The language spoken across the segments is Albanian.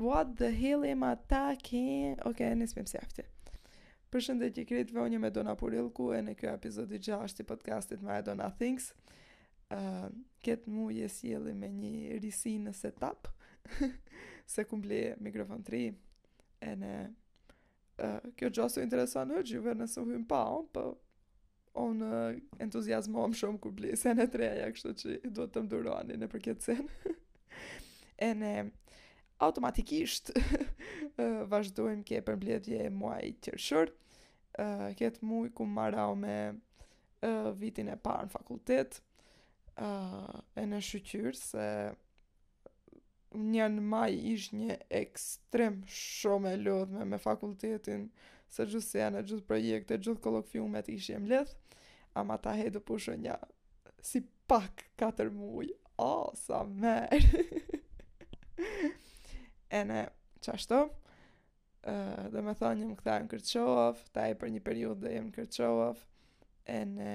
What the hell am I talking? Oke, okay, nisemi se mjaft. Përshëndetje krejtve unë jam Edona Purelku ene kjo epizodi 6 i podcastit My Edona Things. Uh, këtë muj e sjelli me një risi në setup, se kum ble mikrofon t'ri, ene uh, kjo gja s'u interesan juve nëse u hymë pa, po Unë entuziasmohem shumë kur blej sene të reja, kështu që duhet të më duroni në për këtë sen. ene automatikisht vazhdojmë ke përmbledhja e muajit qershor, uh, këtë muaj kum marau me uh, vitin e parë në fakultet, uh, ene shyqyr se Ja në maj ishja ekstrem shumë e lodhme me fakultetin, se gjithë sene, gjithë projekte, gjithë kolokviumet ishin mledh, ama tae do pushoj nja si pak katër muj, o, oh, sa merë. ene, qashtu, uh, domethonë jam kthy në Kërçovë, tae për një periudhë do jem në Kërçovë, ene,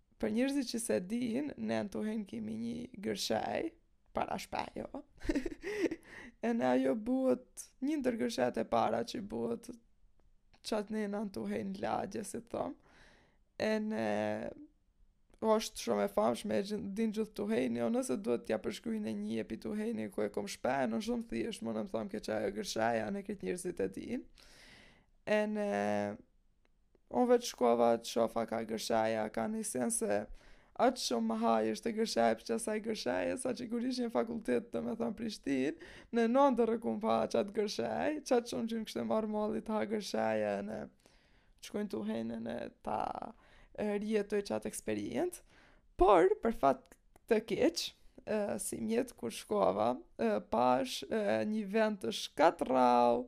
Për njerëzit që s'e din, ne në Tuhen kemi një gërshaj, para shpejo. ene ajo buhet një ndër gërshet e para që buhet qatë ne në Tuhen lagje, si të thom. Ene është shumë e famshme, e din gjithë Tuheni, o nëse duhet t'ia përshkruj ndonjëj prej Tuheni, ku e kom shpejën, shumë thjesht, munem me thanë ke qajo gërshaja, ene këta njerëzit e din. Ene Unë veç shkova të shof a ka gërshaj, a ka një sen se aq shumë më hajeshte gërshaj prej qasaj gërshaje, saqë kur ishja në fakultet domethonë Prishtinë, në ondërr e kum pa po qatë gërshaj, qaq shumë që më kishte marrë malli të ha gërshaj ene të shkoj në Tuhen ene ta rijetoj qatë eksperiencë, por për fat të keq, sivjet kur shkova, pashë një vend të shkatërrau,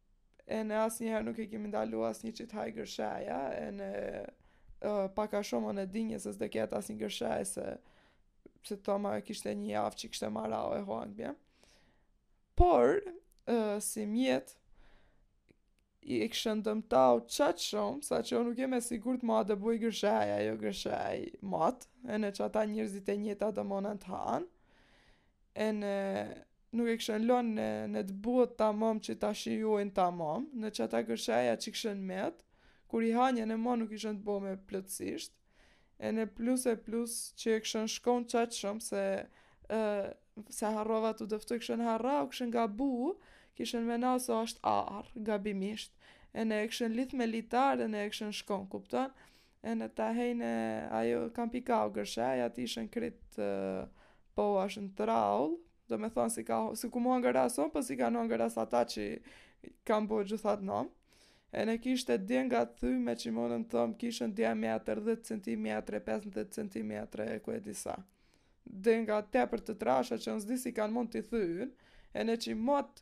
ene asnjëherë nuk e kemi ndalu asnjë që të hajë gërshaja, ene uh, pak a shumë e dinja se s'do ketë asnjë gërshaj se, se tamam kishte një javë që kishte marau e hoanë bje. Por, uh, sivjet, e kishën dëmtau qaq shumë, saqë o nuk jem e sigurt a ma do bujë gërshaj, ajo gërshaj matë, ene qata njerëzit e njëjtë do munën të hanë, ene nuk e kishën lënë ene të buhet tamam që ta shijojnë tamam, ene qata gërshaja që kishën met, kur i hanjën e ma nuk ishën të bome plotësisht, ene plus e plus që e kishën shkun qaq shumë se ë se harrova t'u dëftoj kishën harrau kishën gabu, kishën menau se është arrë gabimisht, ene e kishën lidh me litar ene e kishën shkun, kupton? Ene ta hejne ajo kam pi kau, qershejat ishin krit poashtë në traull, do me thonë si, ka, si kum hongër aso, po si kan hongër aso ata që kan bo gjithat në. Ene kishte denga të thyme që monëm të thom kishin diametër 10 cm, 15 cm, e ku e di sa. Denga tepër të trasha që s'di si kanë mund t'i thyen, ene që mot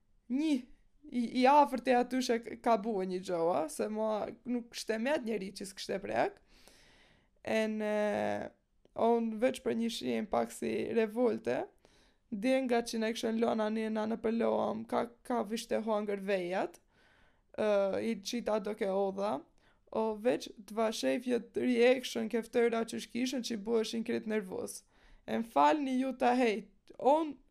Një i, i afërt aty që ka bue një gjoa, se mo nuk kishte met njeri që s'kishte prek. Ene onë veç për një shien pak si revolte, dhe nga që në këshën lona një në në përloam, ka, ka vishte hangër vejat, uh, i qita do ke odha, o veç të vashefjët reactione kështu që shkishën që i bueshin krit nervoz. E m'falni ju të hejtë, onë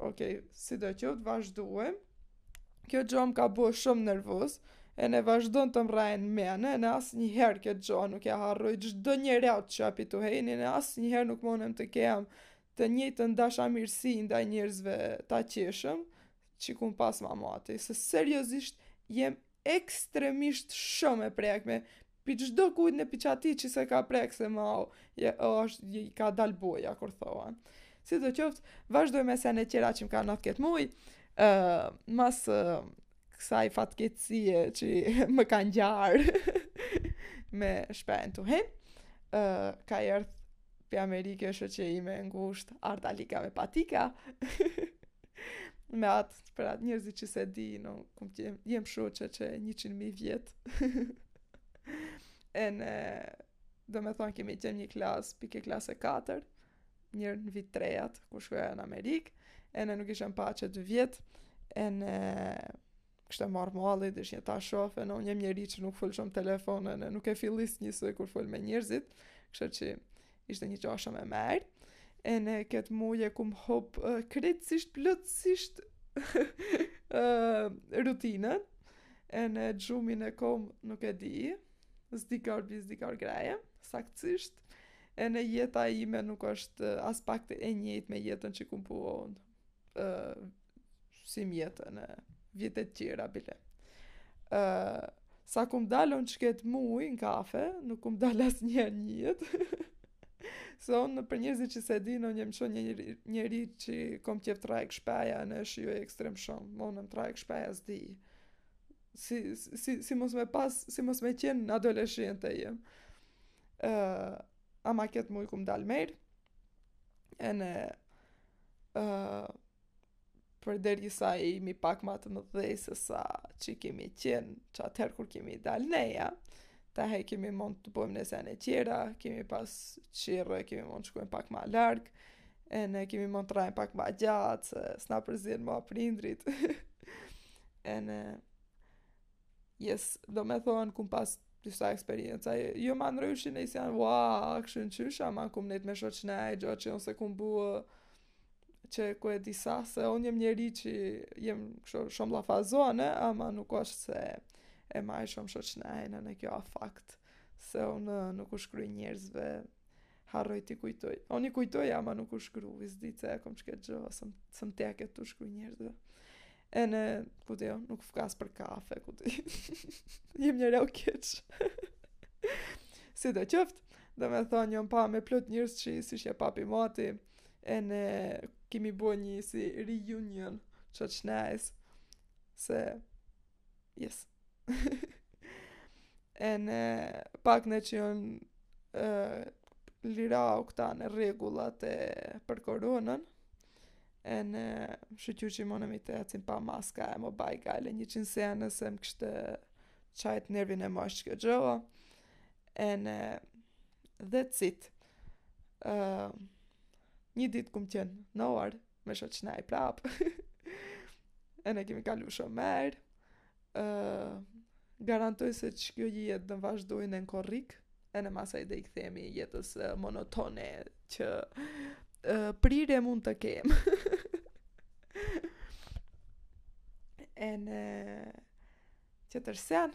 Ok, sido qoftë, vazhduem. Kjo gjo më ka bo shumë nervoz, ene vazhdon të m'rrejn n'mene, ene asnjëherë këtë gjo nuk ia harroj çdo njereut që a pi Tuhejni, ene asnjëherë nuk monem të kem të njëjtën dashamirësi ndaj njerëzve t'atjeshëm, që i kum pas ma mati, se seriozisht jem Ekstremisht shumë e prekme. Pi çdokujt, ene pi çatij që s'e ka prek se më au, je, është, je, ka dal boja, kur thoan. Sido qoftë, vazhdojmë senet tjera që më kan ndodh këtë muj, uh, mas uh, kësaj fatkeqësie që më ka ngjarë me shpenë Tuhin, uh, ka erdh Pi Amerike shoqja ime e ngushtë, Ardalika me patika. me atë, për ata njerëzit që s'e dinë, kum të jem, jem shoqe qe njëqind mijë vjet. Ene, do me thonë, kemi qenë një klasë, pi ke klasa e katërt, njer në vit të tretë, kur shkoi në Amerikë, ene nuk ishëm pa qe dy vjet, ene, Kishte m'marrë malli, dojsha ta shof, ene jem njeri që nuk fol shumë telefon, ene nuk e fillis njësoj kur fol me njerëzit, kështu që ishte një gjo shumë e merë, ene këtë muj e kum hup uh, krejtësisht, plotësisht uh, rutinën, ene gjumin e kom nuk e di, s'di kur bi, s'di kur ngrejem, saktësisht, ene jeta ime nuk është aspak e njëjtë me jetën që kum buo, uh, simjet ene vjetet tjera bile. Uh, sa kum dalë unë qëket muj në kafe, nuk kum dalë asnjë vjet. Se unë për njerëzit që s'e dinë, jem një njeri që kom qejf të rraj ke shpeja në është ju e ekstrem shumë. Monëm të rraj ke shpeja, s'di. Si, si, si mos me pas, si mos me qenë në adoleshencë jem. Uh, ama ket muj kum dalë merë. ene uh, përderisa jemi pak ma të mëdhej se sa që kemi qenë, që atëherë kur kemi dalë neja, tahe kemi mund të bojmë ene sene tjera, kemi pas kerre, kemi mund të shkojmë pak ma larg, ene kemi mund të rrajmë pak ma gjatë, se s'na përzihen ma prindrit, ene Yes, domethonë kum pas disa eksperienca, jo ma ndryshin ene s'janë, wa, kshu qysh, ama kum nejt me shoqne, gjo që unë s'e kum bo, qëkur e di sa, se unë jem njeri që jem shumë lafazone, ama nuk është se e maj shumë shoqne, ene kjo a fakt, se unë nuk u shkry njerëzve, Harroj t'i kujtoj. Un i kujtoj ama nuk u shkru, s'di pse e kom këtë gjë, s'më teket t'u shkruj njerëzve. Ene, ku të jo, nuk ftas për kafe, ku të jem njeri i keq. sido qoftë, domethonë, jam pa me plot njerëz që s'i kshe pa pi moti, ene kemi bo një si reunion, që që nejës, se Yes. ene pak a shumë janë uh, liru këta ene rregullat e për koronën, ene shyqyr që mundemi të ecim pa maska e më baj gale një qinë se janë nëse m'kishte çajt nervin e maskës kjo gjo, ene dhe cit, uh, një ditë kum qenë në Ohër, me shoqnaj prap. ene kemi kalu shumë merë. Uh, garantoj se që kjo jetë do vazhdojë ene në korrik, ene masaj do i kthemi jetës uh, monotone që uh, priret mund të kem. ene tjetër sen,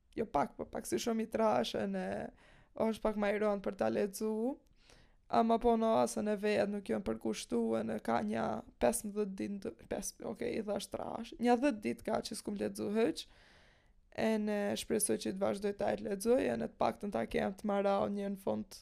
jo pak, po pak si shumë i trashë ene është pak ma i rëndë për ta lexu, ama po edhe as unë vetë nuk jam përkushtu ene ka nja 15 dit, 5, ok, i dhashë trash, nja 10 dit ka që s'kum lexu hiç, ene shpresoj që të vazhdoj ta lexoj, ene të paktën ta kem të maraum nja në fund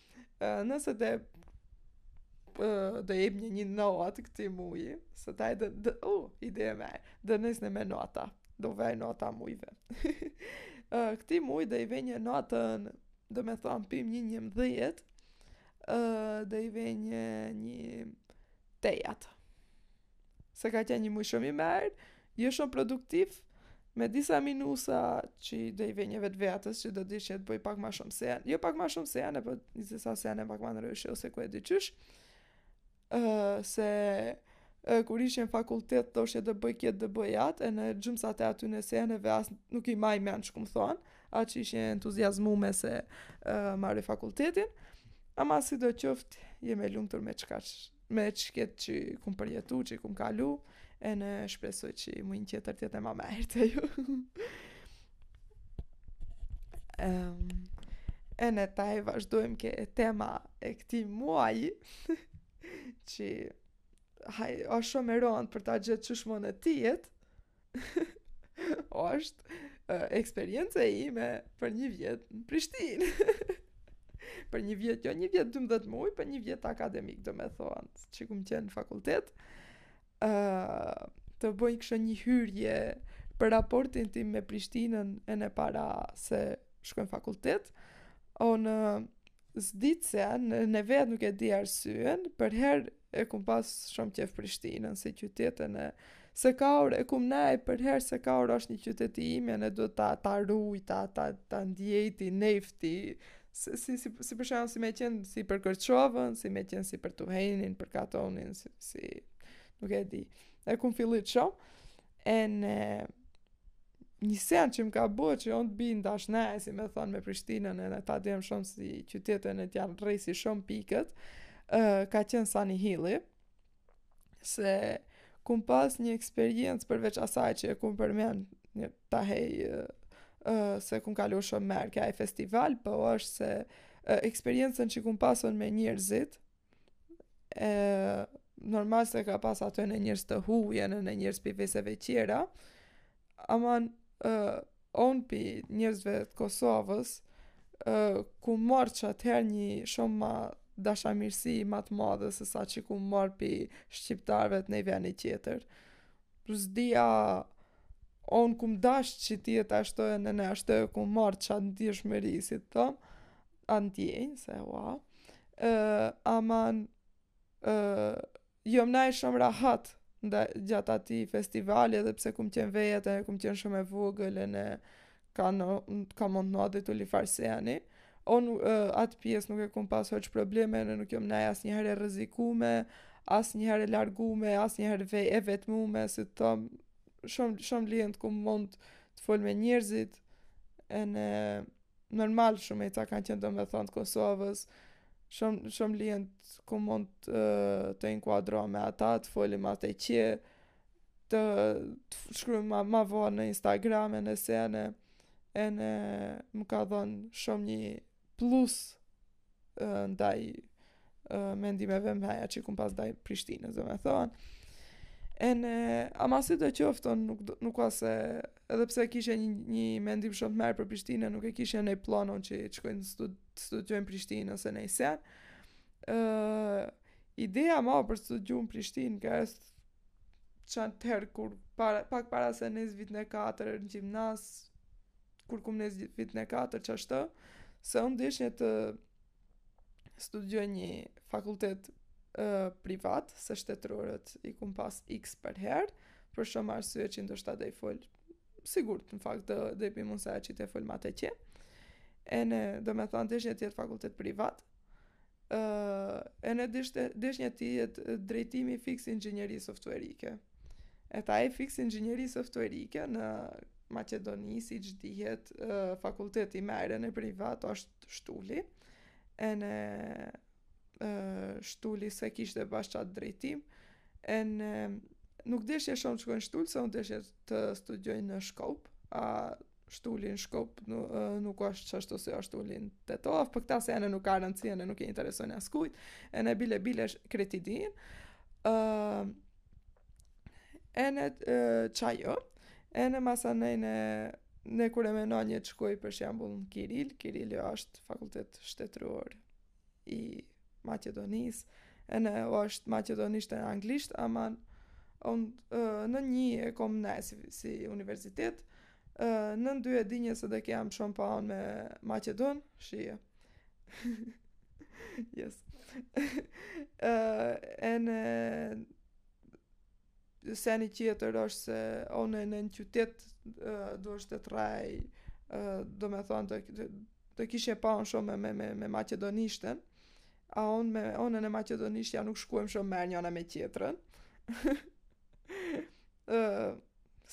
nëse do i jep një një notë këti muji, se tash, dhe u, uh, ide e mej, dhe nesër me nota, do vej nota mujve. uh, këti muj do i vej një notë, domethonë pi një në dhjet, uh, do i vej një një tetë. se ka qenë një muj shumë i merë, jo shumë produktiv, me disa minusa që do i venje vetvetes, që do të që të bëj pak ma shumë sene, jo pak ma shumë sene, po një disa sene pak ma ndryshe, ose ku e di qysh, uh, se uh, kur ishe në fakultet, doshe të bëj këtë dhe bëj atë, ene gjumsat e atyne seneve as nuk i maj men që kum thonë, atë që ishte entuziazmi me se uh, marë fakultetin, ama sidoqoftë, jom e lumtur me çka që me qet që kum përjetu, që kum kalu, ene shpresoj që mujin tjetër t'jetë e ma merë të ju. um, ene taj vazhdojmë ke tema e këtij muaji, që haj, osht shumë e rëndë për ta gjet që shmonë e tjetë, o është uh, eksperiencë e ime për një vjet në Prishtinë. për një vjet, jo një vjet 12 muaj, për një vjet akademik, domethonë, që kum qenë në fakultet, uh, të bëj kështu një hyrje për raportin tim me Prishtinën ene para se shkoj në fakultet, on S'di pse, ene vetë nuk e di arsyen, përherë e kum pas shumë qejf Prishtinën si qytet ene sikur e kum nej përherë sikur është një qytet i imi ene duhet ta ta ruj ta ta ta ndjejti nefti si si si, si për shembull si me qen si për Kërçovën, si me qen si për Tuhenin, për katonin, si, si nuk e di. E kum feel it shumë ene një sen që më ka bo që unë të bi në dashni, si me thonë me Prishtinën edhe ta ndjej më shumë si qytet ene t'ja rrejsi shumë pikët, uh, ka qenë Sunny Hill-i, se kum pas një eksperiencë përveç asaj që e kum përmen një tahej uh, uh, se kum kalu shumë merë ke ai festival, po është se uh, eksperiencën që kum pasun me njerëzit, e normal se ka pas aty ene njerëz të huj, ene njerëz pi viseve tjera, aman on pi njerëzve të Kosovës, kum marr qatëherë një shumë ma dashamirësi ma të madhe se sa që kum marr pi shqiptarëve të nanji veni tjetër. S'di a on kum dashë që t'jet ashtu ene ashtu e kum marr qatë ndjeshmëri, si të thom, A ndjenjë se ua, ë, aman, ë, jom naj shumë rahat nda, gjatë atij festivali edhe pse kum qenë vejet ene kum qenë shumë e vogël ene ka no, ka mund ndodhë tulifar seni, unë uh, atë pjesë nuk e kum pas hiç problem ene nuk jom naj asnjëherë e rrezikume, asnjëherë e largume, asnjëherë ve, e vetmume, si të thom, shumë, shumë lehtë kum mund të fol me njerëzit, ene normal shumica kanë qenë do me thonë të Kosovës, shumë shum leht kum mund të, të inkuadro me ata, të foli ma tutje, të, të shkru ma, ma vonë në Instagram ene sene, ene më ka dhonë shumë një plus ndaj mendimeve të meja që kum pas ndaj Prishtinës, do me thonë. Ene ama sido qoftë, nuk, nuk ka se, edhe pse kishe një, një mendim shumë të mirë për Prishtinë, nuk e kishe në plan që të shkoj stud, studioj n'Prishtinë ose najsen. Uh, ideja ma për studium n'Prishtinë ka është qatëherë kur para, pak para se nes vitin e katër në gjimnaz, kur kum nes vitin e katër qashtu, se unë deshnja të studioj një fakultet uh, privat, se shtetërorët i kum pas x përherë, për shumë arsye që ndoshta do i fol, sigurt në fakt do, do i përmend sa e që të fol ma tutje. Ene, do me thonë, deshnja të jetë fakultet privat, Ëh, ene deshte, deshnja të jetë drejtimi fiks inxhinieri softuerike. E ta e fiks inxhinieri softuerike në Maqedoni, siç dihet, fakulteti ma i mirë privat është Shtuli, ene Shtuli s'e kishte bash qatë drejtim, ene nuk deshje shumë të shkoj n'Shtul, se unë deshje të studioj në Shkop, a Shtuli n'Shkup, nuk, nuk është qashtu si Shtuli n'Tetovë, për këta se ene nuk ka rëndësi, ene nuk i intereson askujt, ene bile bile krejt e dinë, uh, ene uh, qajo, ene masanej në, në kur e menonja të shkoj për shembull në Kiril, Kirili është fakultet shtetëror i Maqedonisë, ene është maqedonisht e anglisht, ama në një e kom ne si, si universitet, në në dy e dinje se do kem shumë punë me maqedon, shie. yes. ene Seni tjetër është se unë në në qytet dueshte t'rraj, do me thonë të, të kishe punë shumë me, me, me maqedonishten, a unë me unë e maqedonishtja nuk shkojmë shumë mirë njëna me tjetrën.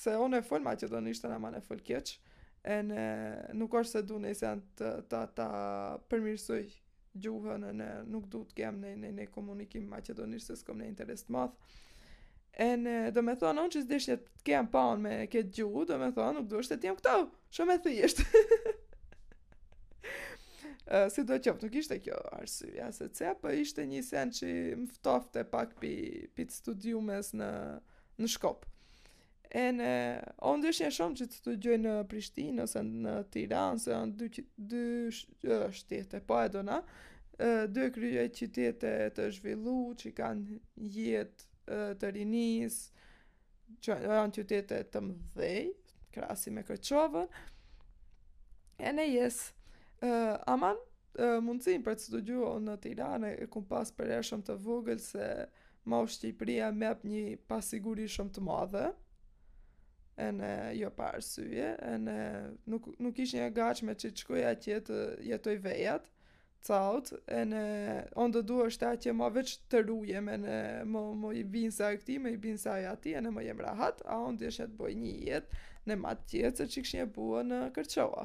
se unë e fol maqedonishten ama e fol keq, ene, nuk është se du najsen të, të, ta përmirsoj gjuhën ene nuk du të kem ne, ne, ne komunikim maqedonisht se s'kom ne interes të madh ene do me thonë unë që s'deshnja të kem punë me këtë gjuhë do me thonë nuk dueshte t'jem këtu shumë e thjeshtë sido qoftë nuk ishte kjo arsyeja se ca po ishte një sen që më ftofte pak pi pi studiumes në në Shkop Ene, on dishje shumë që të studioj në Prishtinë, ose në Tiranë, se janë dy, dy shtete, po e do na, dy kryeqytete të zhvillu, që kanë jetë të rinisë, që janë qytete të mdhej, krahasim me Kërçovën, ene yes, uh, aman, uh, mundësinë për të studiu në Tiranë, e kum pas përherë shumë të vogël, se uh, Mau Shqipëria më jep një pasiguri shumë të madhe. Ene jo pa arsye, ene nuk nuk ishnje e gatshme që të shkoj atje të jetoj vejat. Caut, ene on do duheshte atje ma veç të rujem ene mo më i bin sa këti, më i bin sa atij, ene mo jem rahat, a on dishja të bëj një jetë në ma të qetë se që kishnje bua në Kërçovë.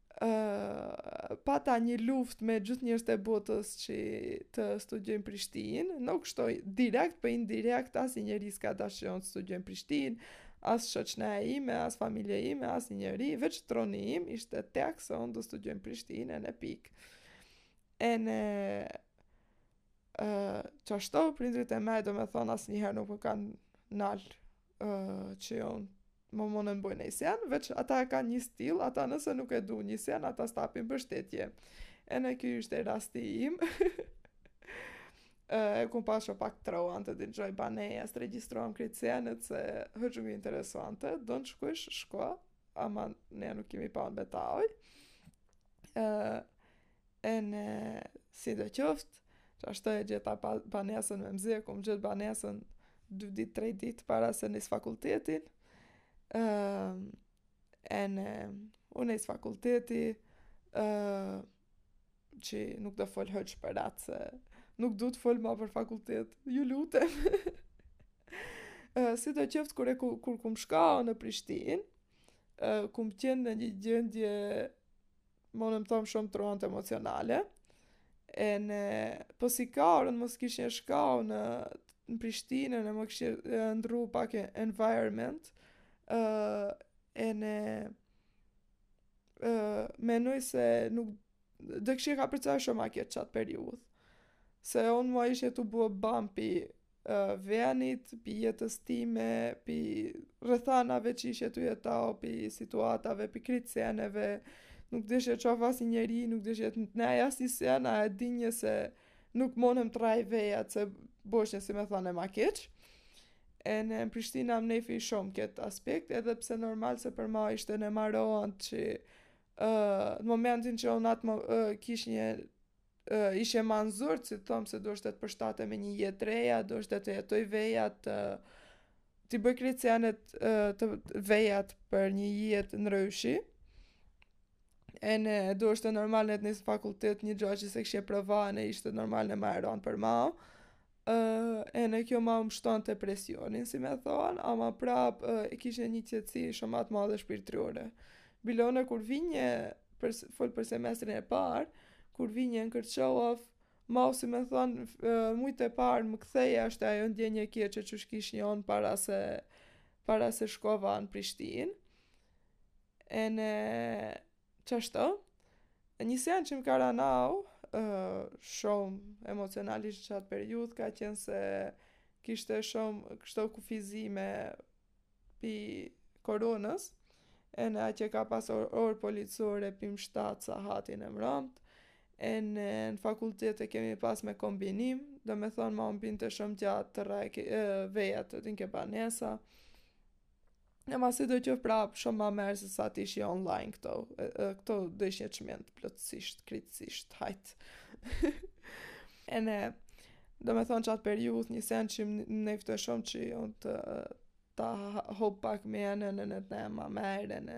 pata një luftë me gjithë njerëz të botës që të studioj në Prishtinë, nuk shtoj direkt por po indirekt asnjëri s'ka dashur të studioj në Prishtinë, as shoqnia ime, as familja ime, asnjëri, veç truni im, ishte tek se unë të studioj në Prishtinë ene pikë. Ene uh, qashtu, prindrit e mi domethonë asnjëherë nuk më kanë nalë që jo më mund të bëj një sen, veç ata e kanë një stil, ata nëse nuk e dun një sen, ata s't'apin mbështetje. Ene kjo ishte rasti im. e kum pas pak të rand të gjoj banesë, të regjistroam krejt senet, se hiç s'u interesuante, don shkujsh, shko, ama ne nuk kemi punë me taj. E, Ene sidoqoftë, qashtu e gjeta banesën mezi, e kom gjetë banesën dy ditë, tre ditë para se nis fakultetin. E, ene u nis fakulteti, e, që nuk do fol hiç për atë se nuk du të fol ma për fakultet, ju lutem. sidoqoftë kur, e, kur kum shka në Prishtinë, kum qenë në një gjendje Mun të thom shumë të rëndë emocionale. Ene po sikur mos kishnje shkau në, në Prishtinë, ene mos kishnje ndru pak environment. Uh, ene uh, menoj se nuk do kishe kapërcaj shumë a këtë qatë periudhë. Se unë më ishte të bua bam pi venit, pi jetës time, pi rrethanave që ishe të jetau, pi situatave, pi krejt seneve, nuk dishe t'shof asnjeri, nuk dishe të nej asni sen, a e dinje se nuk monem të raj vejat, se boshnje si me thanë ma keq, ene Prishtina më nefi shumë këtë aspekt, edhe pse normal se për ma ishte në ma rand që uh, në momentin që unë atë uh, kishnje Ishe ma n'zor si të thom se duashte të përshtate me një jetë t'reja, duashte të jetoj vejat, t'i bëj krejt senet vejat për një jetë ndryshi. Ene duashte normal ene të nis fakultet një gjo që s'e kishje prova ene ishte normal ene ma e ronë për ma. uh, ene kjo mau më shtonte presionin, si me thonë, ama prap uh, e kishe një qetësi shumë të madhe shpirtrore. Bile ne, kur vinje, për, fol për semestrin e parë, kur vinje në Kërçovë, mau si me thonë, uh, mujtë e parë më kthejashte ajo ndjenjë e keqe që kish njon para se, para se shkova në Prishtinë. Ene Qashtu, një sen që më ka ranau shumë emocionalisht në qatë periudhë ka qenë se kishte shumë kështu kufizime pi koronës, ene qatë ka pas orë or policore pi m'shtatë sahatin e mramtë, ene, në fakultet e kemi pas me kombinim, domethonë mau m'binte shumë gjatë të rraj ke, e, vejat të din ke banesa. Ama sidoqoftë prapë shumë ma mirë sesa të ishi online këto. Këto do ishnje çment plotësisht, krejtësisht, hajt. Ene, domethonë qatë periudhë, një sen që më nefte shumë që unë të ta hop pak menen ene të ne ma mirë, ene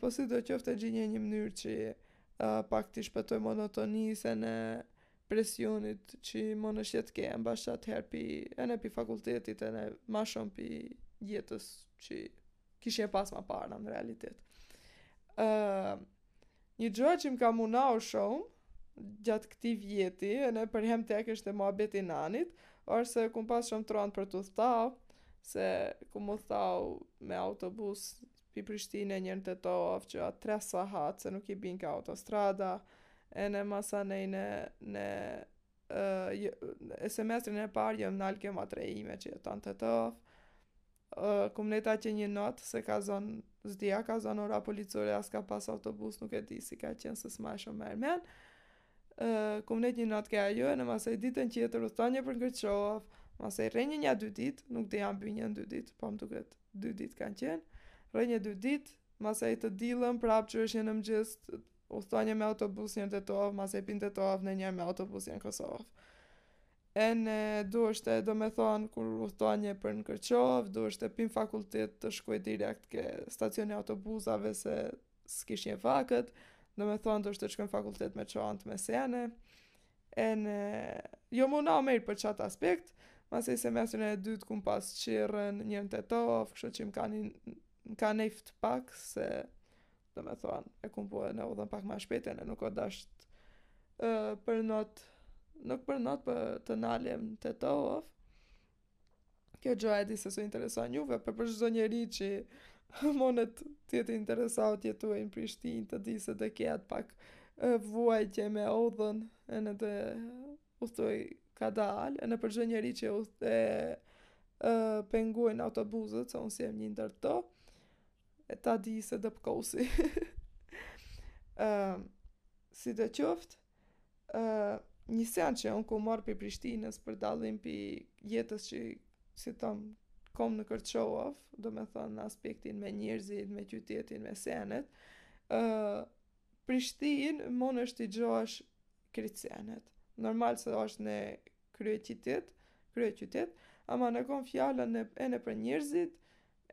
Po sidoqoftë e gjinje një mënyrë që pak t'i shpëtoj monotonisë ene presionit që më në shetë ke e mba shatë herë pi, ene pi fakultetit ene ma shumë pi jetës që kishe pas ma parë në realitet. Uh, një gjë që më ka munau shumë, gjatë këtij vjeti, ene përhem të ekë është e muabeti nanit, orë se e kum pas shumë t'ronë për t'udhtau, se kum udhtau me autobus Pi Prishtine njer n'Tetovë qa tre sahat se nuk i binke autostrada ene masanej ne ne e semestrin e parë jom nal ke motra ime që jeton Tetovë kum nejt atje një not se ka zon s'di a ka zon ora policore a s'ka pas autobus nuk e di si ka qen se s'maj shum mirë men kum nejt një not ke ajo ene masej ditën tjetër udhtonje për n'Kërçovë masej rrenje nja dy dit nuk di a mbynje dy dit po më duket Dy ditë kanë qenë. Rrenje dy ditë, masej të dilën prapë çoheshnje në mëngjes, udhëtonje me autobus njer n'Tetovë, masej pi n'Tetovë, njer me autobus njer në Kosovë. Ene duashte domethonë kur udhëtonje për në Kërçovë, duashte pi n'fakultet të shkoj direkt ke stacioni autobusave se s'kishnje vakt, domethonë duashte t'shkoj n'fakultet me çantë me sene, Ene jo mu na u mirë për qat aspekt, masej semestrin e dytë kum pas qirrën një në Tetovë, kështu që më ka më ka nift pak se domethonë, e kum bo ene udhën pak ma shpejt, ene nuk o dasht uh, për not, nuk për not, po të nalem Tetovë Kjo gjë e di se s'u intereson juve, po për çdo njeri që monet të jetë interesuar të jetojë në Prishtinë, ta dijë se do ketë pak vuajtje me udhën, ene do udhtojë kadalë, ene për çdo njeri që e pengojnë autobusët, se unë s'jam një ndër to, e ta di se dhe përkosi. sido qoftë, Ë, një sen që unë kum marrë pi Prishtinës për dallim pi jetës që si të thom kom në Kërçovë, domethënë në aspektin me njerëzit, me qytetin, me senet, uh, Prishtinë munesh t'i gjosh krit senet. Normal se është kryeqytet, kryeqytet, ama unë kom fjalën, ene për njerëzit,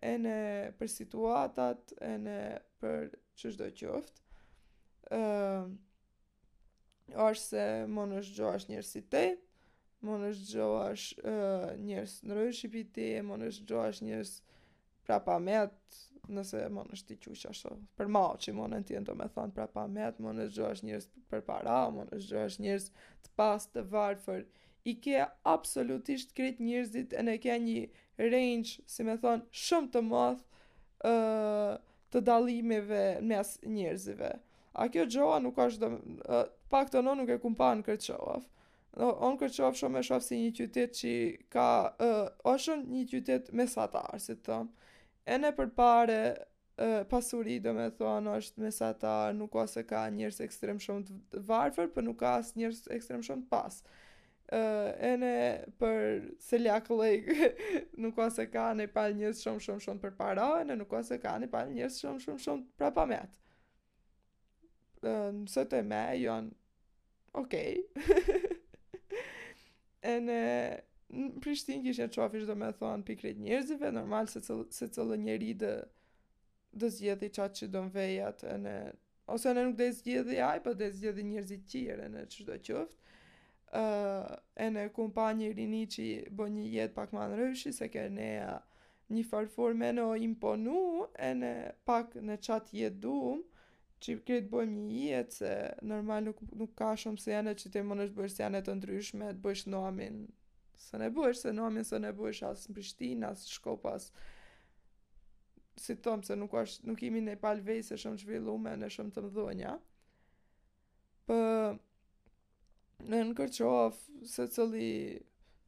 ene për situatat, ene për çdo qoftë. Uh, është se munesh gjosh njerëz si ti, munesh gjosh uh, njerëz nryshe pi ti, munesh gjosh njerëz prapamet, nëse munesh t'i quash ashtu për masi munet jenë domethonë prapamet, munesh gjosh njerëz përpara, munesh gjosh njerëz të pas të varfër, i ke absolutisht krit njerëzit ene ke një range, si me thonë, shumë të madh uh, të dallimeve mes njerëzive. A kjo gjoa nuk është dhe... Paktën unë nuk e kum pa në Kërçovë. Unë Kërçovën shumë e shof si një qytet që ka... O shumë një qytet mesatar, si të thom. Ene për pare, pasuri domethonë është mesatar, nuk o se ka njerëz ekstrem shumë të varfër, por po nuk ka as njerëz ekstrem shumë të pasë. Ene për se like nuk o se ka një palë njerëz shumë shumë shumë përpara, ene nuk o se ka një palë njerëz shumë shumë shumë të prapamet. Um, së të me, janë okej. Ene, në Prishtinë kishë një qafish domethonë pi krit njerëzive, normal se, cëll, secilli njeri do, do zgjedhi qatë që don vejat, ene, ose ene nuk do zgjedhi aj, po do zgjedhi njerëzit tjerë ene çdo qoftë. Uh, ene kum pa një rini që bo një jetë pak ma nryshe, se ke neja Njëfar forme na u imponu ene pak në qatë jetë dum, që krejt bojmë një jetë, se normal nuk, nuk ka shumë sene që të munesh bojsh sene të ndryshme, të bojsh namin, s'un e bojsh, se namin s'un e bojsh as në Prishtinë, as Shkup, as si të thom se nuk, është, nuk jimi një palë veje se shumë zhvillume ene shumë të mdhonja. Po ene në Kërçovë secili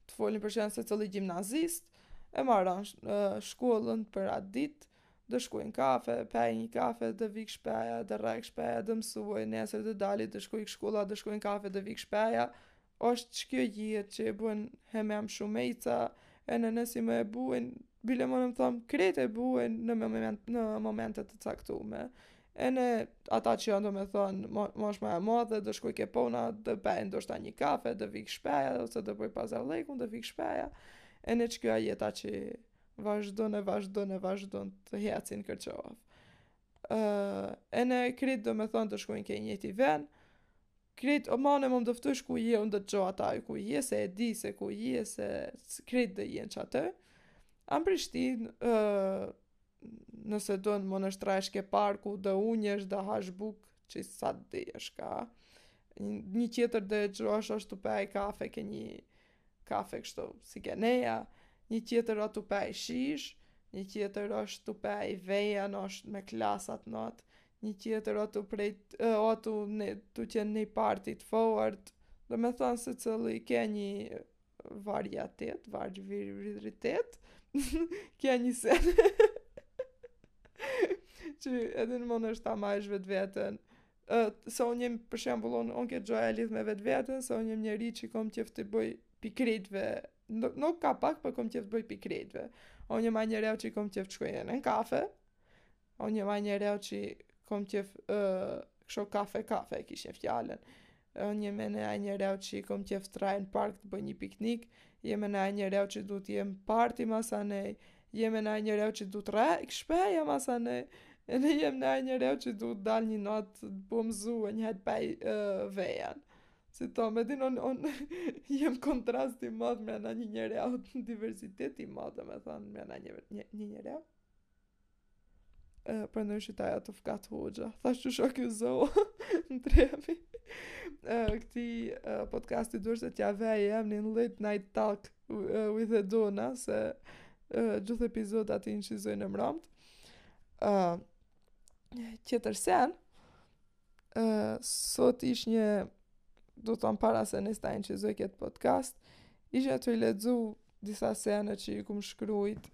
të folim për shembull secili gjimnazist e maran shkollën për atë dit do shkoj në kafe, pej një kafe do vi k'shpeja do rrej k'shpeja do mësuaj nesër do dali do shkoj shkolla do shkoj në kafe do vi k'shpeja Osht çikjo jetë që e bojn hemen shumica ene në si më e bojn bile më nëmë thamë krejt e bojn në moment në momente të caktume ene ata që janë domethonë mo, moshë më e madhe do shkoj ke pona do pej ndoshta një kafe do vi k'shpeja ose do bëj pazarllëkun do vi k'shpeja ene çikjo jeta që vazhdon e vazhdon e vazhdon të heci n'Kërçovë ene krejt domethonë do shkojnë ke njëjti ven, krejt o mane me më dëftush ku je, unë do të gjoj aty ku je, se e di se ku je, se krejt do jenë qaty. A në Prishtinë, nëse don munësh t'rrejsh ke parku, dhe munësh të hash buk, që i sa dhe e shka. Një tjetër do e gjosh është tu pej kafe, ke një kafe kështu si ke neja, një tjetër o tu pej shishë, një tjetër është tu pej vejan është me klasat në atë, një tjetër o tu prej, o tu, ne, tu qenë nej parti fort, domethonë secili ke një varietet, var varietet, ke një sen, që edhe mundesh ta majsh vetveten, se unë jem për shembull unë unë këtë gjë e lidh me vetveten se unë jem njeri që kom qejf të bëj pi krejtve nuk, nuk ka pak po kom qejf të bëj pi krejtve unë jem njeri që kom qejf të shkoj në nej kafe unë jem njeri që kom qejf uh, kështu kafe kafe e kishnja fjalën unë jem ene njeri që kom qejf të rrej në park të bëj një piknik jem ene njeri që du të jem parti masanej Jem ene njeri që du të rrej k'shpeja masanej, ene jem njeri që du të dal një natë të bom zu ene të pej uh, vejan. Si t'thom, e din, un, un, jem kontrast i madh mrena një njeri, diversitet i madh, domethonë, mrena një, një, një njeri. E, për në shitaja tu vikat hoxha. Thash që shok kjo zo në tremi. E, këtij e, podcasti duhet se t'ja vej emnin late night talk uh, with Edona, se e, gjithë epizodat i inçizoj në mramt. E, tjetër sen, Uh, sot ishnja, do të thonë para se nis ta inçizoj këtë podcast, ishnja tuj lexu disa sene që i kumë shkrujt,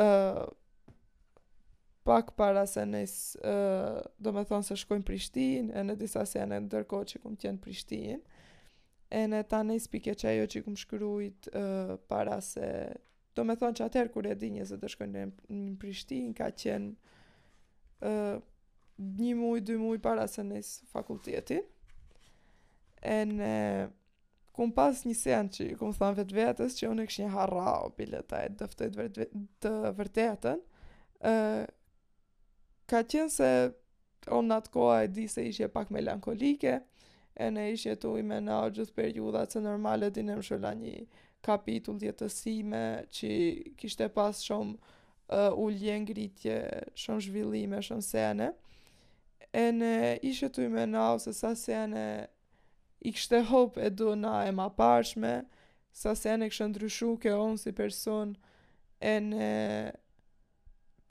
uh, pak para se nis uh domethonë se shkoj në Prishtinë, ene disa sene ndërkohë që kom qenë Prishtinë, ene ta nis pi ke qajo që i kom shkrujt uh, para se Do me thonë që atëherë kur e dinja se do shkoj në, në Prishtinë, ka qenë uh, një muj, dy muj para se nis fakultetin. Ene kum pas një sen që kum thënë vetvetes që unë e kesh një harrau, bile ta dëftoj të, të vërtetën. Uh, ka qenë se Unë në atë koha e di se ishe pak melankolike, ene ishe tuj menau gjithë periudhat se normal e din e mshela një kapitull t'jetës ime që kishte pas shumë uh, ulje ngritje, shumë zhvillime, shumë sene. Ene ishe tuj menau se sa sene i kishte hop Edona e maparshme, sa sene kishte ndryshu ke unë si person, ene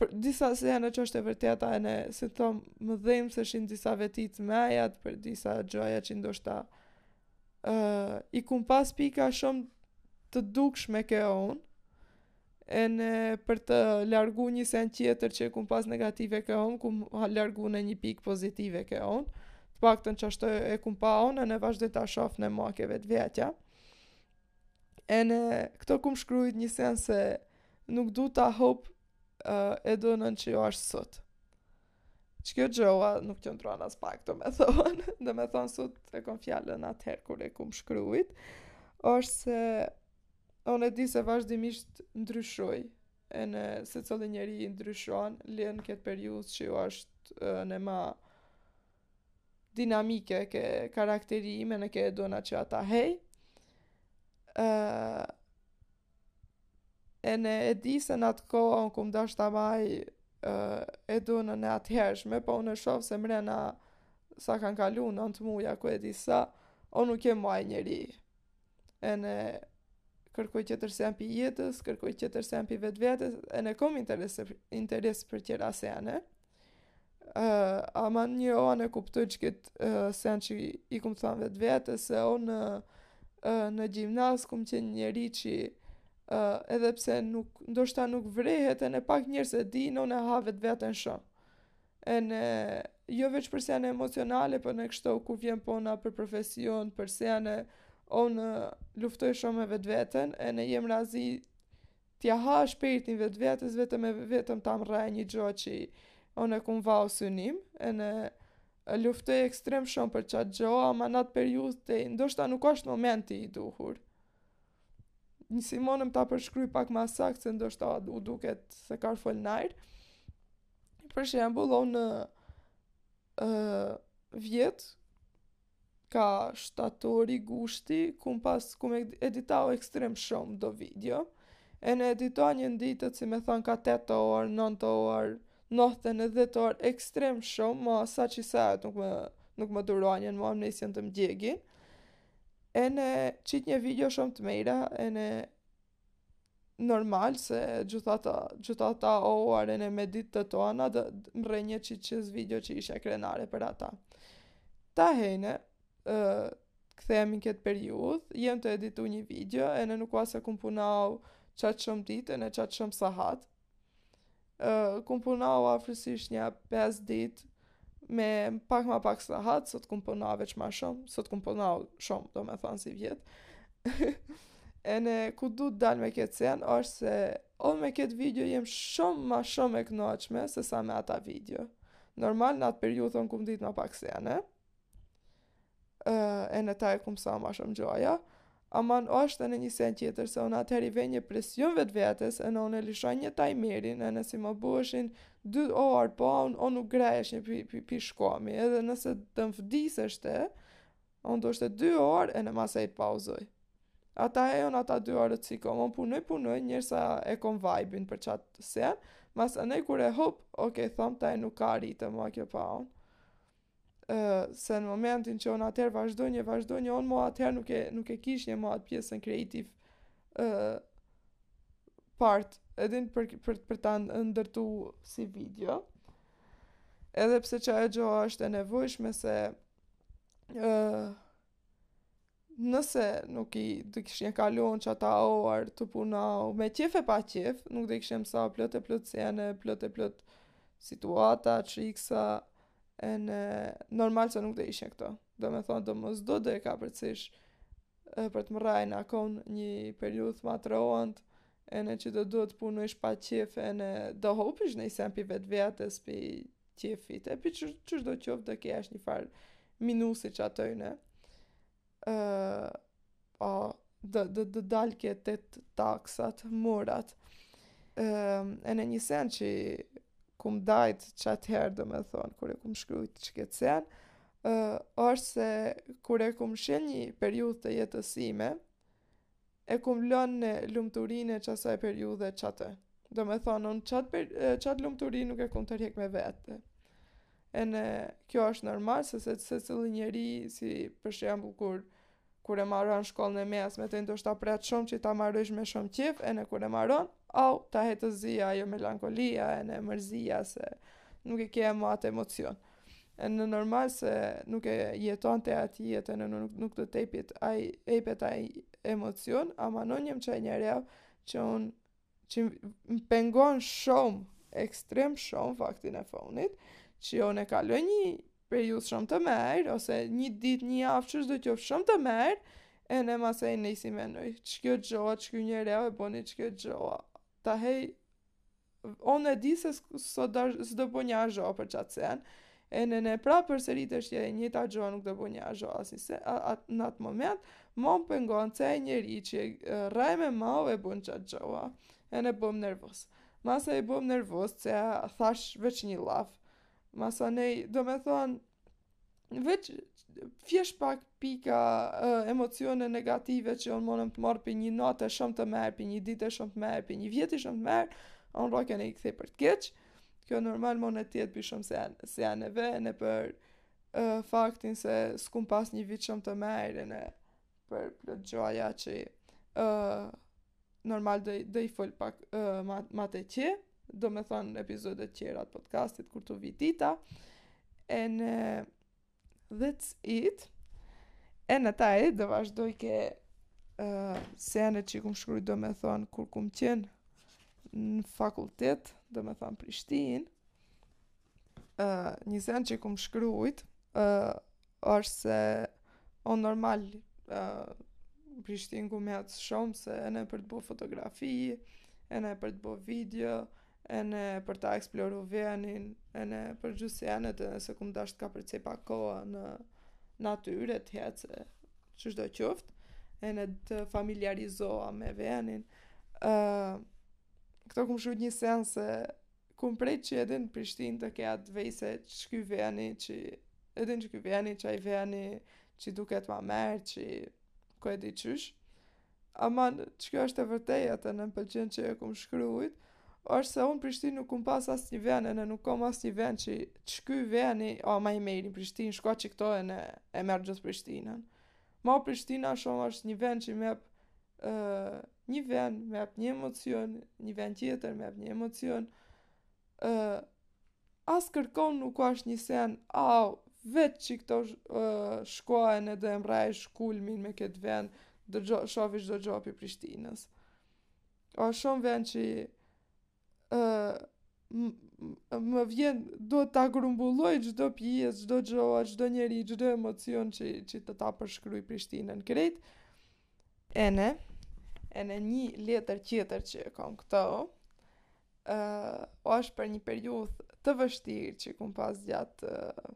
për disa sene që është e vërteta ene, si të thom, më dhimseshin disa veti t'mejat, për disa gjoja që ndoshta uh, i kum pas pika shumë të dukshme ke unë, ene për të largu një sen tjetër që kum pas negative ke unë, kum largu ene një pikë pozitive ke unë, të paktën qashtu e kum pa unë, ene vazhdoj ta shof ene ma ke vetvetja. ene këto kum shkrujt një sen se nuk du ta hop uh, Edonën që jo ashtë sot. Që kjo gjoa nuk qëndron aspak do me thonë, do me thonë sot e kom fjalën atëherë kur e kum shkrujt, është se unë e di se vazhdimisht ndryshoj, ene secili njeri ndryshon, le në këtë periudhë që jo ashtë ene ma dinamike ke karakteri im ene ke Edona që ata hej uh, ene e di se në atë kohë unë kum dashtë ta maj uh, Edonën e atëhershme po unë e shof se mrena sa kanë kalu nantë muja ku e di sa unë nuk jem aj njeri ene kërkoj tjetër sen pi jetës, kërkoj tjetër sen pi vetvetes, ene kom interes, interes për tjera sene, Uh, ama një anë e kuptoj që këtë uh, sen që i kum thanë vetvetes, se unë, uh, në gjimnaz kum qenë njeri që uh, edhe pse nuk, ndoshta nuk vrehet ene pak njerëz e din, unë e ha vetveten shumë. Ene, jo veç për sene emocionale, për po ene kështu kur vjen puna për profesion, për sene, unë luftoj shumë me vetveten, ene jem razi T'ja ha shpirtin vetvetes vetëm e vetëm ta mrrej një gjo që unë e kum vau synim, ene luftoj ekstrem shumë për qatë gjo, ama në atë periudhë të ndoshta nuk është momenti i duhur. Një si munëm ta përshkruj pak ma saktë, se ndoshta u duket se kah fol n'ajër. Për shembull, unë uh, vjet, ka shtatori gushti kum pas kum editau ekstrem shumë do video ene editonja ditët si me thonë ka 8 orë, 9 orë noshta ene 10 orë ekstrem shumë ma saqë sajt nuk më nuk më duronjën ma më nisjën të më djegin ene qitnja video shumë të mejra ene Normal se gjithë ata, gjithë ata uar ene me ditë të tona dhe mrrenja që të qes video që ishe krenare për ata. Tahejne, uh, kthehemi në këtë periud, jem tu editu një video ene nuk a se kum punau qaq shumë ditë ene qaq shumë sahat, Kum punau afërsisht nja pes dit me pak ma pak sahat, sot kum punau veç ma shumë, sot kum punau shumë, domethonë si vjet. ene ku du të dalë me këtë sen, është se odhe me këtë video jem shumë ma shumë e knoqme se sa me ata video. Normal në atë periudhën kum dit ma pak sene, ene taj kum msa ma shumë gjona, ama është ene një sen tjetër, se unë atëheri vejnja presion vetëvetes, ene unë e lishojnja tajmerin, ene si më buëshin dy orë, po unë on nuk greshnja pi, pi, pi shkomi, edhe nëse të më vdis është, unë do është dy orë, ene masaj pauzoj. Ata e jonë ata dy orët qi kom, unë punoj, punoj, njërsa e kom vajbin për qatë sen, masane kur e hop, oke, okay, thom, taj nuk ka rritë, ma kjo punë. se në momentin që unë atëherë vazhdojnja vazhdojnja unë mo atëherë nuk e, nuk e kishnja mo atë pjesën kreativ uh, part e din për, për, për ta ndërtu si video edhe pse qajo gjo është e nevojshme se uh, nëse nuk i do kishnja kalun qata oar tu punau, me qef e pa qef, nuk do kishë mësa plot e plot sene plot e plot situata, qiksa, ene normal se nuk do ishe këtu. Domethonë, domosdo do kapërcish për të mëraj në nakonjë periud ma të rohat, ene që do duhet punuish pa qef, ene do hopish ni sen pi vetëvetes, pi qefit, e pi që, qyshdo qoftë dhe ke ashtë një farë minusi qatojne. Uh, o, dhe, dhe, do dal ke të të taksat, murat. Uh, ene një sen që kum dajt që atëherë, domethonë, kur e kum shkrujt qëtë sen, uh, është se kur e kum mshel një periud të jetës ime, E kum lënë ene lumturinë e qasaj periudhe qatë. Domethonë, unë qatë, per, qatë lumturi nuk e kum tërhek me vete. Ene kjo është normal, se se, secili njeri, si për shembull kur kur e maron shkollën e mesme, ti ndoshta pret shumë që ta marosh me shumë qef, ene kur e maron, au, tahe të zë ajo melankolia, ene mërzia, se nuk e ke ma atë emocion. Uh, ene normal se nuk e jeton ti atë jetë ene nuk, nuk t'epet aj, epet aj emocion, ama unë jam qaj njeriu që unë që më pengon shumë, ekstrem shumë faktin e fonit, që unë e kaloj një periudhë shumë të merë, ose një ditë, një javë, çdo qoftë shumë të merë, ene masaj nisi menoj, që kjo gjoa, qiky njeriu e boni, që kjo gjoa, ta hej, Unë e di se s'do do s'do bëj një ajo për çat sen. Ene në pra përsëritesh e njëjta gjë nuk do bëj një ajo asnjë se atë në atë moment më pengon se aj njeri që rre me mau e bën çat gjëa. Ene bëm nervoz. Masanej bëm nervoz se thash veç një llaf. Masanej domethonë veç thjesht pak pika uh, emocione negative që unë mundem të marrë pi një nate shumë të merë, pi një dite shumë të merë, pi një vjeti shumë të merë, unë roke në i kthej për të keqë. Kjo normal mundet t'jetë pi shumë se, seneve ene për uh, faktin se s'kum pas një vit shumë të merë në për plot gjoja që uh, normal do, do i fol pak uh, ma, ma tutje, domethonë në epizodet qera të podcastit kur të vi dita, ene that's it, ene taj do vazhdoj ke uh, senet që i kum shkrujt domethonë kur kum qenë në fakultet, domethonë Prishtinë, uh, një sen që kum shkrujt, uh, është se unë normal uh, n'Prishtinë kum hec shumë se ene për të bo fotografi, ene për të bo video, ene për ta eksploru venin, ene për gjithë senet, ene se kum dashtë ka për të cepa koha në natyrë të hece, çdo qoftë, ene të familiarizoha me venin. Uh, këtu kum shkrujt një sen se Kum prit që edhe në Prishtinë të ketë ven si qiky veni, që edhe në qiky veni, qaj veni që duket ma merë që ku e di qysh. Ama qikjo është e vërtetë, atë më pëlqen që e kum shkrujt, është se unë Prishtinë nuk kum pas asnjë ven ene nuk kom asnjë ven që qiky veni o ma i meri në Prishtinë shko qiktu ene e merr gjithë Prishtinën. Ma Prishtina shumë është një ven që me një vend më jep një emocion, një vend tjetër më jep një emocion. Ë uh, askërkun nuk ka një sen, au, veç qiktu uh, shkojnë edhe mbraj shkulmin me këtë vend, do shofish çdo gjo pi Prishtinës. O shumë vend që më vjen do ta grumbulloj çdo pjesë, çdo gjë, çdo njeri, çdo emocion që që të ta përshkruaj Prishtinën krejt. Ene, ene një letër tjetër që e kam këto, uh, është për një periudhë të vështirë që kum pas gjatë uh,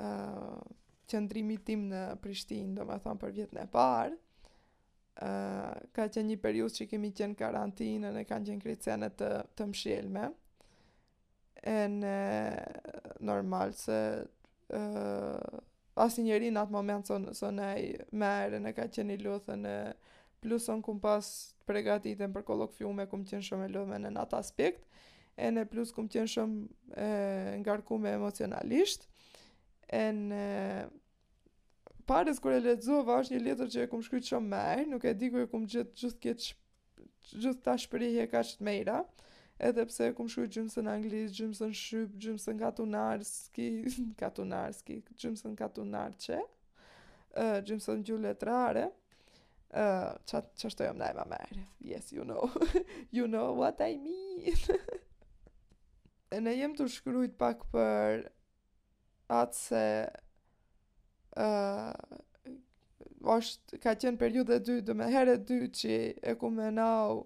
uh, qëndrimit tim në Prishtinë, domethënë për vjetën e parë, uh, ka qenë një periudhë që kemi qenë karantinë ene kanë qenë krejt sene të, të mshelme, ene normal se uh, Asnjë njeri në atë moment s'o, s'o naj merë, ene ka qenë i lodhën, ene plus on kum pas të pregatitem për kollokfiume, kum qenë shumë e lodhme në atë aspekt, ene plus kum qenë shumë e, ngarkume emocionalisht, ene parës kur e lexova është një letër që e kum shkruajt shumë merë, nuk e di ku e kum gjet gjithë këtë gjithë ta shprehje kaq të mera, edhe pse e kum shkruajt gjymsën anglisht, gjymsën shqip, gjymsën katunarski, katunarski, gjymsën katunarçe, ë uh, gjymsën gjuhë letrare. ë uh, çat çashtu jam ndaj më mirë. Yes, you know. you know what I mean. ene jem tu shkruajt pak për atë se uh, është, ka qenë periudhë e dytë, domethënë herë e dytë që e kum menau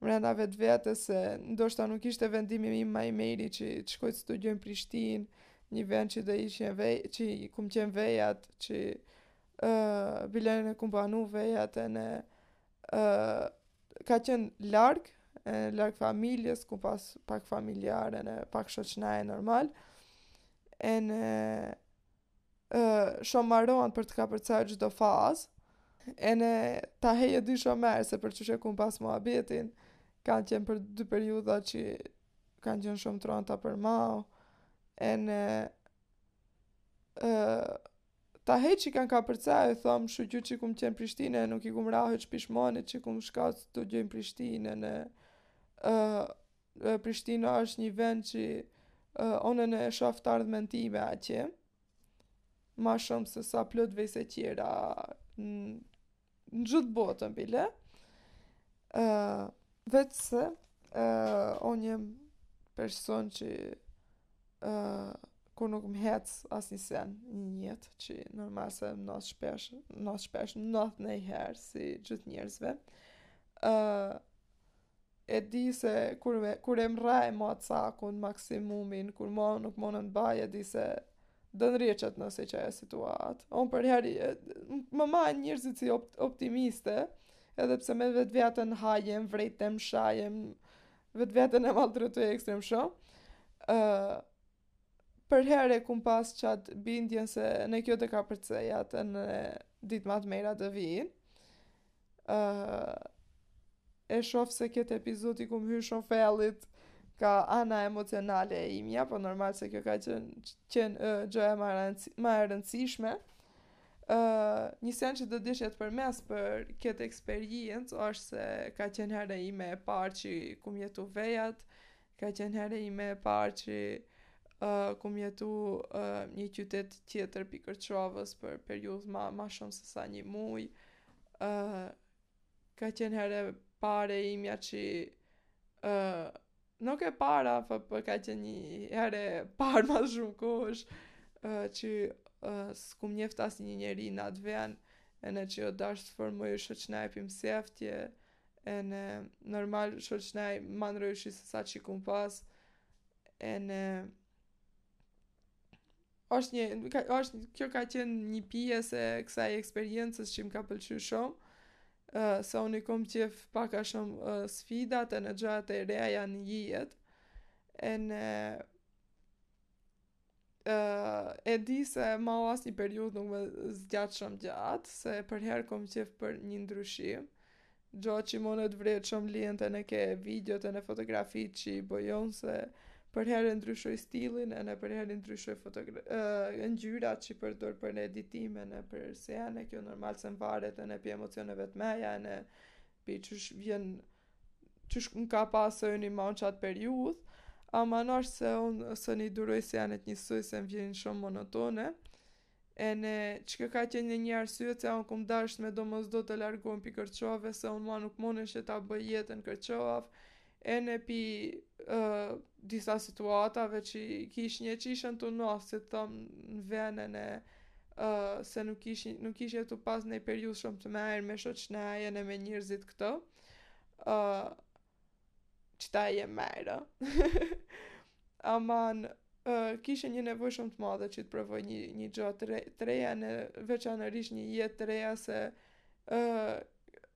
mrena vetëvetes se ndoshta nuk ishte vendimi im ma i meri që të shkoj të studioj në Prishtinë, një vend që do ishe vej, që kum qenë vejat, që uh, bile ene kum banu vejat ene ë ka qenë larg, ene larg familjes, kum pas pak familjarë, ene pak shoqnaje normal, ene e, shumë ma ron për të kapërcaj çdo fazë, ene tahe e dy shumë merë, se për qysh e kum pas muabetin, kanë qenë për dy periudha që kanë qenë shumë t'ranta për mau, ene e, Tahe qi kam kapërca e thom shuqyr që kum qen Prishtinë e nuk i kum ra hiç pishmanit që kum shka t'studioj n'Prishtinë ene Prishtina është nji vend që unë ene e shof t'ardhmen time atje ma shum se sa plot vise tjera në gjithë botën bile, uh, veç se uh, on jem person që uh, kur nuk më hec asnjë sen një njet që normal se nodh shpesh nodh shpesh nodh nenjëherë si gjithë njerëzve uh, E di se kur, me, kur e mrraj ma cakun, maksimumin, kur ma nuk mon ta baj, e di se do ndrjeqet nojsi çaje situatë. Unë përherë më majnë njerëzit si opt, optimiste, edhe pse me vetveten hajem, vrejtem, shajem, vetveten e maltretoj ekstrem shumë, uh, Përherë e kum pas çat bindjen se ene kjo do kapërcejet ene ditë ma të mejra do vijin. Uh, e shof se këtë epizod i kum hy shumë fellit ka ana emocionale e imja, po normal se kjo ka qenë qen, uh, gjëja ma, rëndësi, ma e rëndësishme. Uh, një sen që do dishe të përmend për këtë eksperiencë është se ka qenë herë ime e parë që kum jetu vejat, Ka qenë herë ime e parë që kom jetu një qytet tjetër pi Kërçovës për periudhë ma, ma shumë se sa një muj. Uh, ka qenë herë e parë e imja që uh, nuk e para, fa, për po ka qenë një herë e parë mas shumë kohësh, uh, që uh, s'kum njeft asnjë njeri në atë ven, ene që o dasht të formoj shoqnaj pi m'seftje, ene normal shoqnaj ma nryshe se sa që kum pas ene është një ka, është kjo ka qenë një pjesë e kësaj eksperiencës që më ka pëlqyer shumë uh, se unë kom qef pak a shumë uh, sfidat ene gjorat e reja në jetë ene Uh, e di se mu asnjë periudhë nuk më zgjat shumë gjatë, se përherë kom qef për një ndryshim. Gjo që monet vrejt shumë lijet ene ke videot ene fotografi që i boj, se përherë ndryshoj stilin ene përherë ndryshoj fotogra... uh, ngjyrat që i përdor për në editim ene për sene, kjo normal se varet ene pi emocioneve të meja ene pi çish vjen Qysh m'ka pa se unë i manë qatë periudhë, ama nash se unë s'i duroj senet njësoj se më vijnë shumë monotone, ene qeka ka qenë një një arsyet se unë kum dasht medomosdo të largohem pi Kërçove se unë ma nuk monje ta bëj jetën Kërçovë, ene pi uh, disa situatave që kishnje, që kishën nodh, si të them në venën e uh, se nuk ish, nuk ish jetu pas një periud shumë të merë me shoqneje në me njërzit këto, Ë uh, çta je merë. Aman uh, kishe një nevojë shumë të madhe që të provoj një një gjë të re, të reja, ene veçanërisht një jetë të reja se ë uh,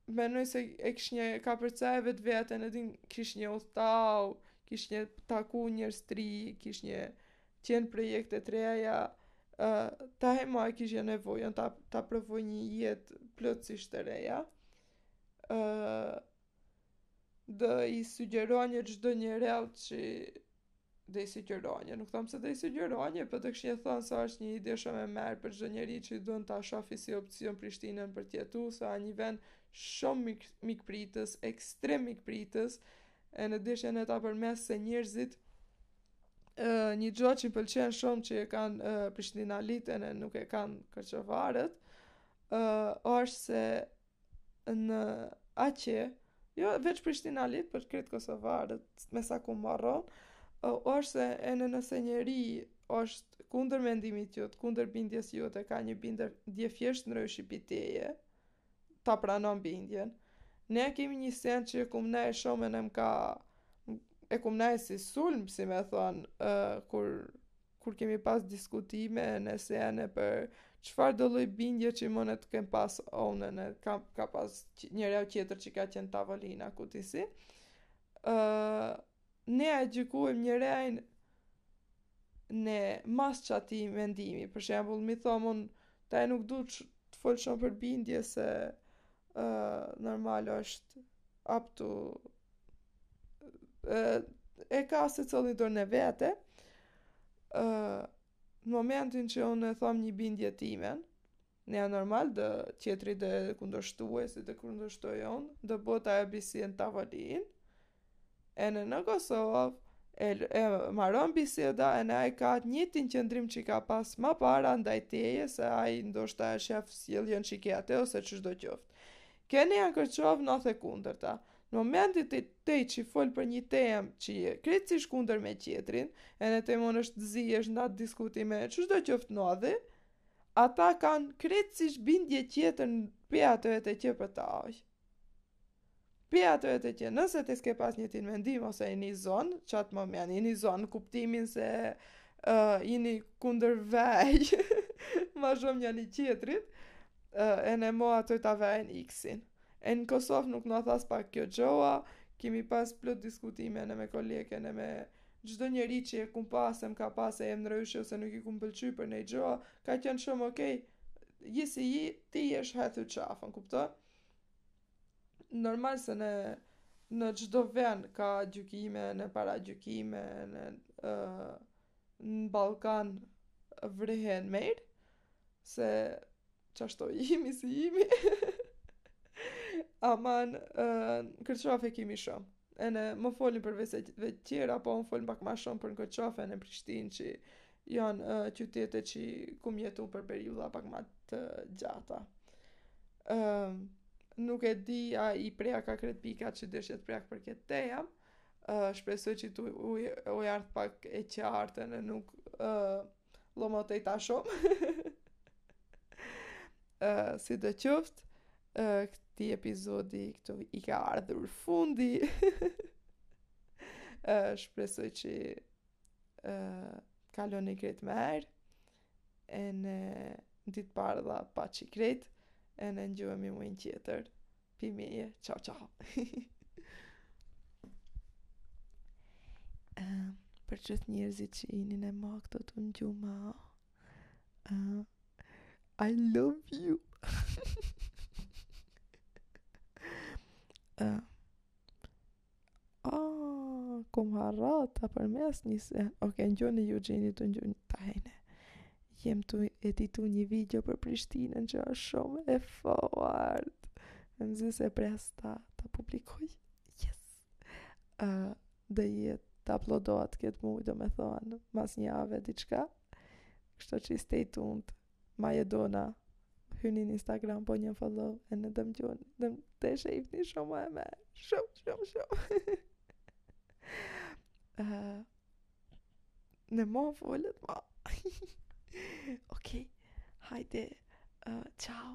mendoj se e kishnje kapërcaj vetveten, e di, kishnje udhëtau, kishnje takau njerëz të ri, kishnje qenë projekte të reja, uh, ta hema e kishnje nevojën ta, ta provoj një jetë plotësisht të reja ë do i sugjeronje çdo njeri që do i sugjeronje. Nuk thom se do i sugjeronje, por po të kishje thonë se është një ide shumë e mirë për çdo njeri që don ta shofi si opcion Prishtinën për t'jetu, se a një vend shumë mik mikpritës, ekstrem mikpritës, ene deshe ta përmen se njerëzit, një gjo që më pëlqen shumë që e kanë prishtinalit ene nuk e kanë kërçovarët, uh, është se në atje, jo veç Prishtinalit, por krejt Kosovarët, me sa kum marrë un, uh, është se ene nëse njeri është kunder mendimit jot, kunder bindjes jot, e ka një bindje thjesht ndryshe pi teje, ta pranon bindjen. Ne kemi një sen që e kum nej shumë ene m'ka, e kum nej si sulm, si me thonë, uh, kur kur kemi pas diskutime ene sene për çfarëdo lloj bindje që mun të kem pas unë ene, ka, ka pas njeri tjetër që ka qenë tavolina, ku ti si, uh, ne e gjykojmë njerin ene mas qatij mendimi, për shembul, mi thomë unë, ta e nuk du që të folë shumë për bindje se uh, normal është up to e ka secili dorën e vete, në momentin që unë e thom një bindje timen, ne e normal dhe tjetri do e kundërshtoje si do e kundërshtoje unë, debate e biseda n'tavolinë, ene në Kosovë, e, e maron biseda ene ai ka atë njëjtin qëndrim që ka pas ma para ndaj teje se ai ndoshta e shef sjelljen që ke atë ose çdo qoftë. Ke ne n'Kërçovë nodh e kundërta. Në momentin ti qi fol për nji temë qi je krejtësisht kundër me tjetrin, ene temën është të zi është nda diskutime e çdo qoftë nodhi, ata kanë krejtësisht bindje tjetër pi atë dite për ty. Pi atë dite, nëse ti s'ke pas njëjtin mendim ose jini zonë, qat moment, jini zonë në kuptimin se ë jini kundërvej ma shumë njani tjetrit, ene mo ata ta vejnë iksin ene në Kosovë nuk nodh aspak kjo gjo kemi pas plot diskutime ene me kolegë ene me çdo njeri që e kum pas e më ka pas e jem ndryshe ose nuk i kum pëlqy për nej gjo ka qenë shumë ok ji si ji ti jesh hethu qafën kupton normal se ene në çdo vend ka gjykime ene paragjykime në uh, në Ballkan vrehen mirë Se qashtu jemi si jemi. Aman, uh, në Kërçovë kemi shumë. Ene më folin për vese tjera, po më folin pak ma shumë për në Kërçovë e në Prishtinë që janë uh, qytete që kum jetu për periuda pak ma të gjata. Uh, nuk e di a i preka krejt pikat që deshta t'i prek për këtë temë. Uh, shpresoj që tu u, u, u jartë pak e qartë ene nuk... Uh, Llomotita shumë. uh, sido qoftë, uh, këti epizodi këtu i ka ardhur fundi. uh, shpresoj që uh, kaloni krejt majr. Ene ditë t'bardha paçi krejt. Ene ngjohemi mujn tjetër. Pi meje, çao çao. uh, për gjithë njerëzit që jeni ene ma këtu tu ngjumë. Uh, I love you. uh, Ah, kom harru ta përmend një sen. Ok, ngjoni ju që jeni tu ngju të hejne. Jem tu editu një video për Prishtinën që është shumë e fort. Mezi se pres ta, ta publikoj. Yes! Uh, do jetë të uploadohet këtë muj, domethonë, mas një jave, diçka. Kështu që stay tuned. Majedona hyni në Instagram po një follow ene dëm gjoni dëm të eshe i fni shumë e me shumë shumë shumë uh, ene mo folët mo ok hajde uh, ciao